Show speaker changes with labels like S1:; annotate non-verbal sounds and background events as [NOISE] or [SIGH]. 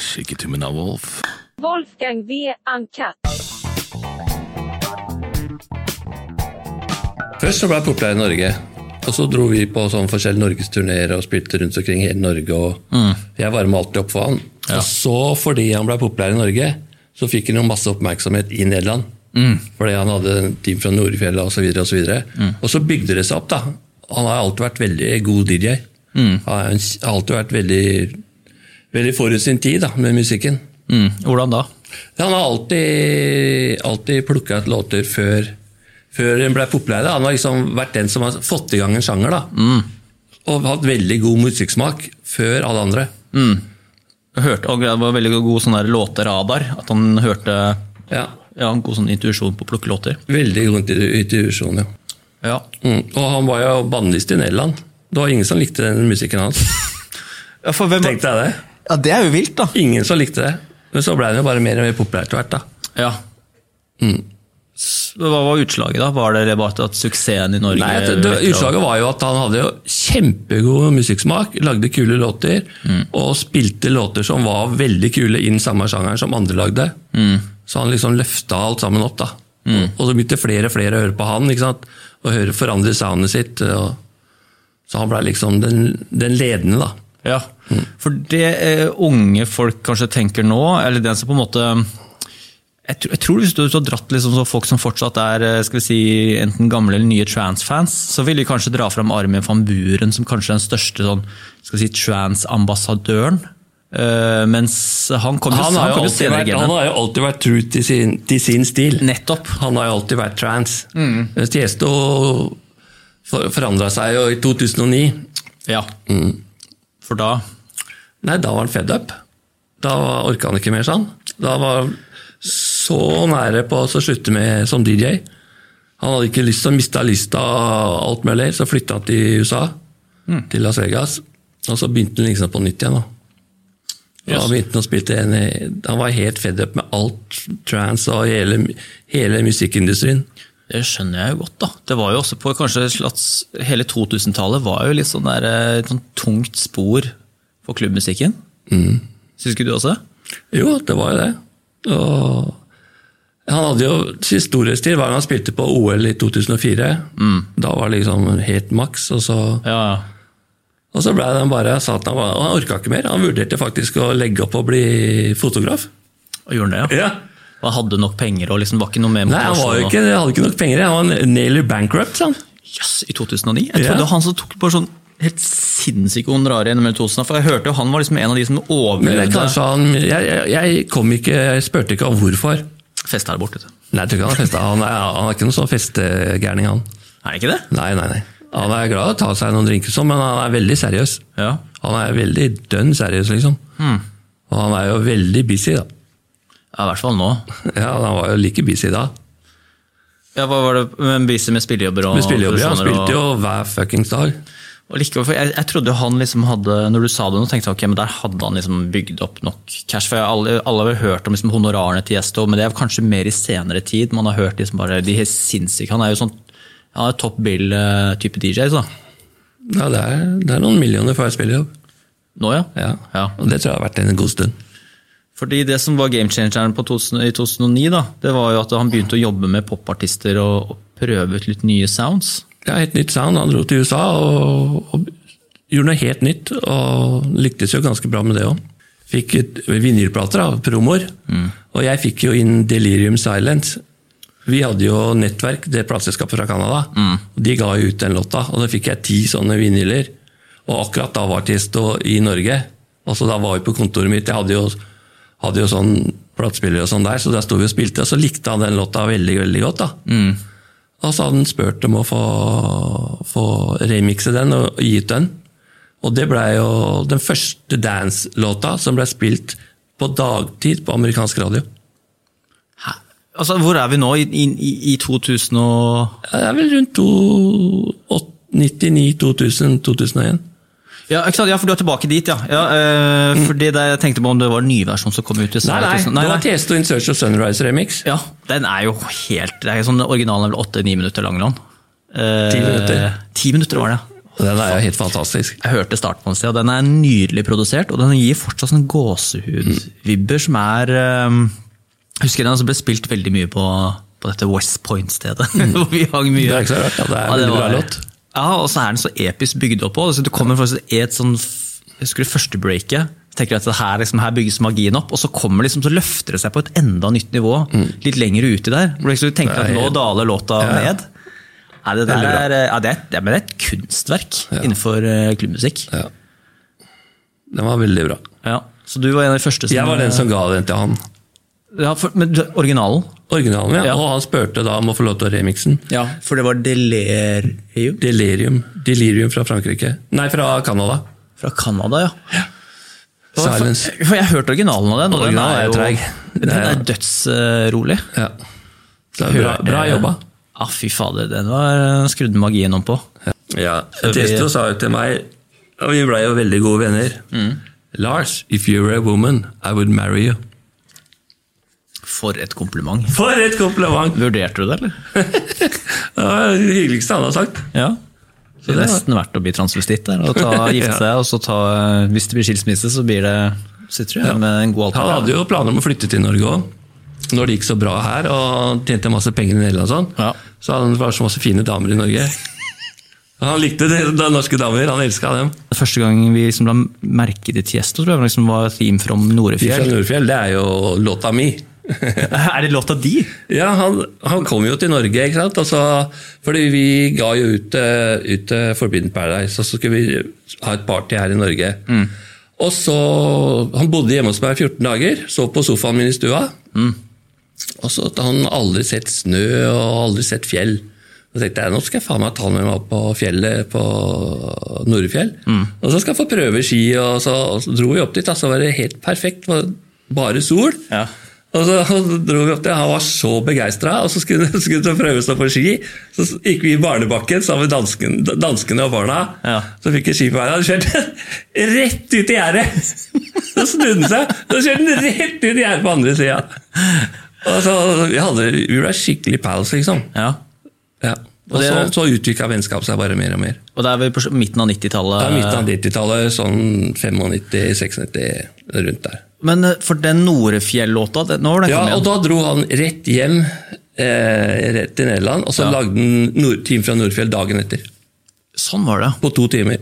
S1: Shake av Wolf.
S2: Wolfgang V. Uncut.
S3: Først så ble jeg populær i Norge. Og så dro vi på sånn forskjellige norgesturneer og spilte rundt omkring hele Norge. og Jeg varma alltid opp for han. Og så, fordi han ble populær i Norge, så fikk han jo masse oppmerksomhet i Nederland. Fordi han hadde en team fra Nordfjella osv. Og, så videre. og så bygde det seg opp. da. Han har alltid vært veldig god DJ. Han har alltid vært veldig, veldig forut sin tid da, med musikken.
S4: Mm. Hvordan da?
S3: Han har alltid, alltid plukka ut låter før, før den ble populær. Han har liksom vært den som har fått i gang en sjanger. da. Og hatt veldig god musikksmak før alle andre.
S4: Mm. hørte, og det var veldig god sånn låteradar. At han hørte
S3: Ja,
S4: ja, god sånn intuisjon på å plukke låter.
S3: Veldig god intu- intuisjon, ja.
S4: Ja.
S3: Mm. Og han var jo bannlyst i Nederland. Det var ingen som likte den musikken hans.
S4: Ja, for hvem,
S3: Tenkte jeg det.
S4: Ja, det er jo vilt, da.
S3: Ingen som likte det. Men så ble den jo bare mer og mer populær etter hvert. da.
S4: Ja. Mm. Hva var utslaget, da? Var det bare at suksessen i Norge
S3: Nei, det, det, Utslaget var jo at han hadde jo kjempegod musikksmak, lagde kule låter, og spilte låter som var veldig kule innen samme sjangeren som andre lagde. Så han liksom løfta alt sammen opp. da. Og så begynte flere og flere å høre på han, ikke sant? og høre forandre soundet sitt. Og, så han ble liksom den, den ledende, da.
S4: Ja, for det eh, unge folk kanskje tenker nå, eller den som på en måte Jeg, tror- jeg tror hvis du har dratt liksom så folk som fortsatt er eh, skal vi si, enten gamle eller nye trans-fans, så vil de kanskje dra fram Armin van Buren som kanskje den største sånn, skal vi si, trans-ambassadøren. Eh, mens han kom
S3: Han har, jo
S4: senere
S3: vært, han har jo alltid vært true til sin, til sin stil.
S4: Nettopp.
S3: Han har jo alltid vært trans. Mm. Tiesto forandra seg jo i 2009.
S4: Ja. For da
S3: Nei, da var han fed up. Da orka han ikke mer sånn. Da var han så nære på å slutte med som DJ. Han hadde ikke lyst til å miste lista og alt mulig, så flytta han til USA, til Las Vegas. Og så begynte han liksom på nytt igjen. da.
S4: Yes.
S3: Han begynte Han å spille en, han var helt fed up med alt trans og hele, hele musikkindustrien.
S4: Det skjønner jeg jo godt, da. Det var jo også på kanskje slags Hele 2000-tallet var jo litt sånn der, eh, et sånn tungt spor for klubbmusikken.
S3: Mm.
S4: Syns ikke du også?
S3: Jo, det var jo det. Og han hadde jo sin storhetstid hver gang han spilte på OL i 2004. Da var det liksom helt maks. Og så,
S4: Ja, ja.
S3: og så ble han bare sa og han, orka ikke mer. Han vurderte faktisk å legge opp og bli fotograf.
S4: Og gjorde han det, ja? Og han hadde nok penger og liksom var ikke noe med
S3: Nei, han var jo ikke, hadde ikke nok penger. Han var nearly bankrupt. Sånn.
S4: Yes, i 2009? Jeg
S3: Ja.
S4: trodde han som tok på sånn helt sinnssyke honorarer gjennom 2000, for jeg hørte jo han var liksom en av de som
S3: Men
S4: overlevde
S3: han, jeg, jeg, kom ikke, jeg spurte ikke om hvorfor.
S4: festa der borte.
S3: Nei, jeg tror ikke han har festet. Han han er ikke noen sånn festegærning, han.
S4: Er det ikke det?
S3: Nei, nei, nei. Han er glad i å ta seg noen drinker, sånn, men han er veldig seriøs.
S4: Ja.
S3: Han er veldig dønn seriøs, liksom. Og han er jo veldig busy, da.
S4: Ja, i hvert fall nå. [LAUGHS]
S3: Ja, Han var jo like busy da.
S4: Ja, hva var det Men busy med spillejobber og
S3: Med spillejobber, ja. Han spilte jo hver fuckings dag.
S4: Og likevel, jeg, jeg trodde jo han liksom hadde Når du sa det nå, tenkte jeg ok, men der hadde han liksom bygd opp nok cash. For jeg, alle, alle har vel hørt om liksom honorarene til Gjesto, men det er kanskje mer i senere tid. Man har hørt liksom bare de helt sinnssyke Han er jo sånn han er top bill-type DJ, så.
S3: Ja, det er, det er noen millioner for hver spillejobb.
S4: Nå, ja.
S3: Ja.
S4: Ja.
S3: Og det tror jeg har vært en god stund.
S4: Fordi det som var gamechangeren på 2000, i 2009, da, det var jo at han begynte å jobbe med popartister og, og prøve ut litt nye sounds.
S3: Ja, et nytt sound. Han dro til USA og, og gjorde noe helt nytt, og lyktes jo ganske bra med det òg. Fikk vinylplater av promoer, og jeg fikk jo inn Delirium Silence. Vi hadde jo Nettverk, det plateselskapet fra Canada. De ga jo ut den låta, og da fikk jeg ti sånne vinyler. Og akkurat da var Tiesto i Norge. Altså Da var vi på kontoret mitt. Jeg hadde jo, hadde jo sånn platespiller og sånn der, så der sto vi og spilte, og så likte han den låta veldig veldig godt. da. Mm. Og så hadde han spurt om å få, få remikse den og, og gi ut den. Og det blei jo den første dance-låta som blei spilt på dagtid på amerikansk radio. Hæ?
S4: Altså, Hvor er vi nå? I, i, i 2000 og
S3: Det er vel rundt 99-2000-2001.
S4: Ja, ja, for du er tilbake dit, ja. ja eh, fordi det, Jeg tenkte på om det var en ny versjon som kom ut i
S3: Nei, nei,
S4: nei.
S3: det var Tiesto in Search of Sunrise remix.
S4: Ja, den er jo helt det er sånn, Originalen er vel åtte-ni minutter lang. Lan. Eh,
S3: Ti minutter.
S4: Ti minutter var det. ja.
S3: Den er jo helt fantastisk.
S4: Jeg hørte starten på den sted, og den er nydelig produsert, og den gir fortsatt sånn gåsehudvibber som er eh, Jeg husker den ble spilt veldig mye på, på dette West Point-stedet. [LAUGHS] hvor vi hang mye.
S3: Det er ikke så rart, ja. Det er en veldig bra låt.
S4: Ja, og så er den så episk bygd opp òg. Du kommer i et sånn Jeg husker det første breaket. Tenker at her, liksom, her bygges magien opp, og så kommer liksom, så løfter det seg på et enda nytt nivå. Litt lenger uti der. Hvor liksom, du tenker
S3: Mm. Er
S4: at nå daler låta
S3: Ja,
S4: ned. Ja, det, der er, ja, det, er, det er et kunstverk innenfor uh, klubbmusikk.
S3: Ja. Den var veldig bra.
S4: Ja. Så du var en av de første som
S3: Jeg var den som ga den til han.
S4: Ja, for, Men originalen?
S3: Originalen, ja.
S4: Ja.
S3: Og han spurte da om å få lov til å remixen.
S4: Ja, for det var Delerium
S3: Delirium. Delirium fra Frankrike. Nei, fra Canada.
S4: fra Canada, ja. For,
S3: Silence.
S4: for jeg har hørt originalen av den, og den er jo
S3: treig.
S4: Den er dødsrolig.
S3: Ja. Så det er bra, bra jobba.
S4: Ja, fy fader, den var skrudd magien om på.
S3: Ja, Testo sa jo til meg, og vi blei jo veldig gode venner Lars, if you were a woman, I would marry you.
S4: For et kompliment.
S3: For et kompliment!
S4: Vurderte du det, eller? [LAUGHS]
S3: Det var det hyggeligste han har sagt.
S4: Ja. Så det er nesten verdt å bli transvestitt der, og ta, [LAUGHS] gifte
S3: Ja.
S4: seg, og så ta Hvis det blir skilsmisse, så blir det sitter du igjen med en god
S3: Han hadde jo planer om å flytte til Norge òg. Når det gikk så bra her og tjente masse penger i Nederland, sånn,
S4: Ja.
S3: så hadde han var så masse fine damer i Norge. [LAUGHS] Han likte det, de norske damer, han elska dem.
S4: Første gang vi liksom la merke til Tiesto, tror jeg liksom var Theme from
S3: fra
S4: Norefjell.
S3: Nordfjell, det er jo låta mi. [LAUGHS]
S4: er det låta di?
S3: Ja, han, han kom jo til Norge, ikke sant? Altså, fordi vi ga jo ut, eh, ut eh, Forbidden Paradise, og så skulle vi ha et party her i Norge. Og så, Han bodde hjemme hos meg i 14 dager, sov på sofaen min i stua. Og så hadde han aldri sett snø og aldri sett fjell. Så tenkte jeg nå skal jeg faen meg ta med meg opp på fjellet på Norefjell. Og så skal jeg få prøve ski, og så, og så dro vi opp dit. Da, så var det helt perfekt. Bare sol.
S4: Ja.
S3: Og så dro vi opp til, Han var så begeistra, og så skulle [LAUGHS] han prøve å stå på ski. Så gikk vi i barnebakken sammen med dansken, danskene og barna.
S4: Ja.
S3: Så fikk vi ski på veien, og kjørte [LAUGHS] rett ut i gjerdet! Så snudde han seg, så kjørte han rett ut i gjerdet på andre sida. Vi, vi ble skikkelig pals, liksom.
S4: ja.
S3: Ja. Og
S4: det-
S3: så, så utvikla vennskapet seg bare mer og mer.
S4: Og det er vel på midten av 90-tallet.
S3: Det er midten av 90-tallet, sånn 95-96, rundt der.
S4: Men eh, for den Norefjell-låta, nå var den
S3: Ja,
S4: kommet
S3: og da dro han rett hjem eh, rett til Nederland, og så
S4: Ja.
S3: lagde han Nord Team fra Nordfjell dagen etter.
S4: Sånn var det.
S3: På to timer.